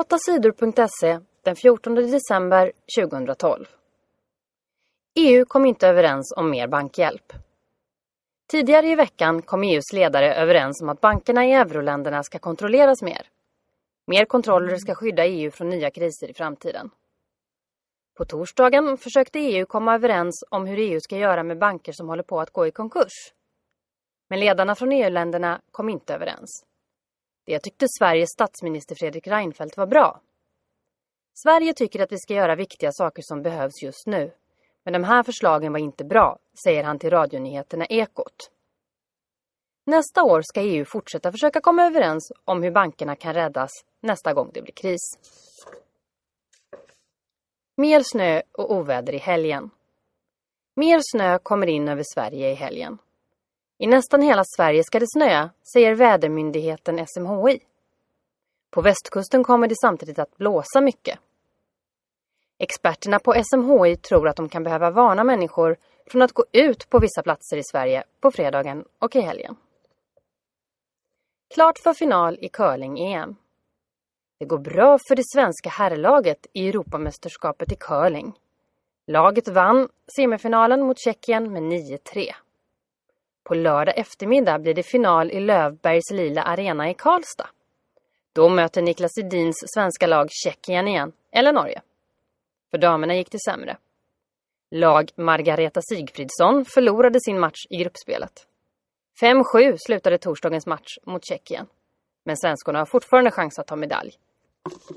8 sidor.se den 14 december 2012. EU kom inte överens om mer bankhjälp. Tidigare i veckan kom EUs ledare överens om att bankerna i euroländerna ska kontrolleras mer. Mer kontroller ska skydda EU från nya kriser i framtiden. På torsdagen försökte EU komma överens om hur EU ska göra med banker som håller på att gå i konkurs. Men ledarna från EU-länderna kom inte överens. Det tyckte Sveriges statsminister Fredrik Reinfeldt var bra. Sverige tycker att vi ska göra viktiga saker som behövs just nu. Men de här förslagen var inte bra, säger han till radionyheterna Ekot. Nästa år ska EU fortsätta försöka komma överens om hur bankerna kan räddas nästa gång det blir kris. Mer snö och oväder i helgen. Mer snö kommer in över Sverige i helgen. I nästan hela Sverige ska det snöa, säger vädermyndigheten SMHI. På västkusten kommer det samtidigt att blåsa mycket. Experterna på SMHI tror att de kan behöva varna människor från att gå ut på vissa platser i Sverige på fredagen och i helgen. Klart för final i curling-EM. Det går bra för det svenska herrlaget i Europamästerskapet i curling. Laget vann semifinalen mot Tjeckien med 9-3. På lördag eftermiddag blir det final i Lövbergs lila arena i Karlstad. Då möter Niklas Edins svenska lag Tjeckien igen, eller Norge. För damerna gick det sämre. Lag Margareta Sigfridsson förlorade sin match i gruppspelet. 5-7 slutade torsdagens match mot Tjeckien. Men svenskorna har fortfarande chans att ta medalj.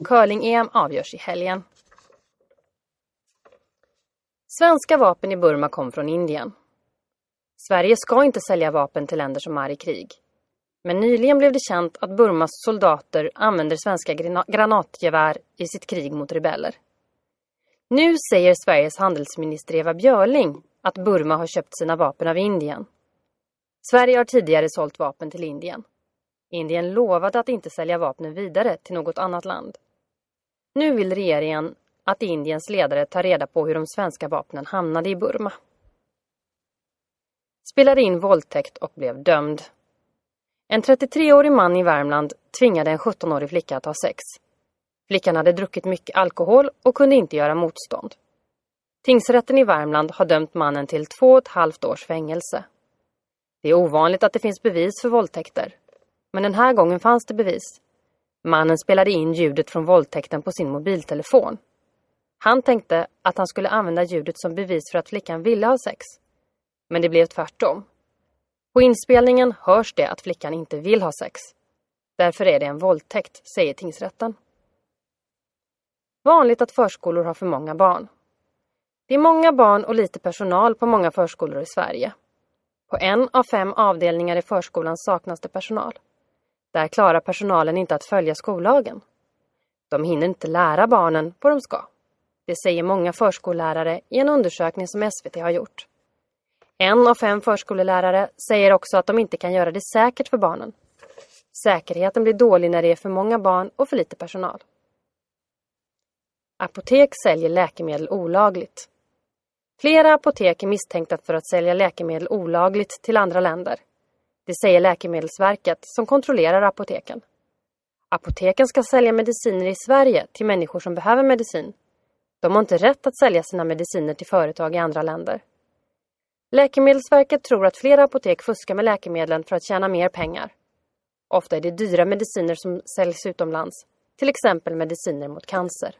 Curling-EM avgörs i helgen. Svenska vapen i Burma kom från Indien. Sverige ska inte sälja vapen till länder som är i krig. Men nyligen blev det känt att Burmas soldater använder svenska granatgevär i sitt krig mot rebeller. Nu säger Sveriges handelsminister Eva Björling att Burma har köpt sina vapen av Indien. Sverige har tidigare sålt vapen till Indien. Indien lovade att inte sälja vapnen vidare till något annat land. Nu vill regeringen att Indiens ledare tar reda på hur de svenska vapnen hamnade i Burma. Spelade in våldtäkt och blev dömd. En 33-årig man i Värmland tvingade en 17-årig flicka att ha sex. Flickan hade druckit mycket alkohol och kunde inte göra motstånd. Tingsrätten i Värmland har dömt mannen till två och ett halvt års fängelse. Det är ovanligt att det finns bevis för våldtäkter. Men den här gången fanns det bevis. Mannen spelade in ljudet från våldtäkten på sin mobiltelefon. Han tänkte att han skulle använda ljudet som bevis för att flickan ville ha sex. Men det blev tvärtom. På inspelningen hörs det att flickan inte vill ha sex. Därför är det en våldtäkt, säger tingsrätten. Vanligt att förskolor har för många barn. Det är många barn och lite personal på många förskolor i Sverige. På en av fem avdelningar i förskolan saknas det personal. Där klarar personalen inte att följa skollagen. De hinner inte lära barnen vad de ska. Det säger många förskollärare i en undersökning som SVT har gjort. En av fem förskollärare säger också att de inte kan göra det säkert för barnen. Säkerheten blir dålig när det är för många barn och för lite personal. Apotek säljer läkemedel olagligt. Flera apotek är misstänkta för att sälja läkemedel olagligt till andra länder. Det säger Läkemedelsverket som kontrollerar apoteken. Apoteken ska sälja mediciner i Sverige till människor som behöver medicin. De har inte rätt att sälja sina mediciner till företag i andra länder. Läkemedelsverket tror att flera apotek fuskar med läkemedlen för att tjäna mer pengar. Ofta är det dyra mediciner som säljs utomlands, till exempel mediciner mot cancer.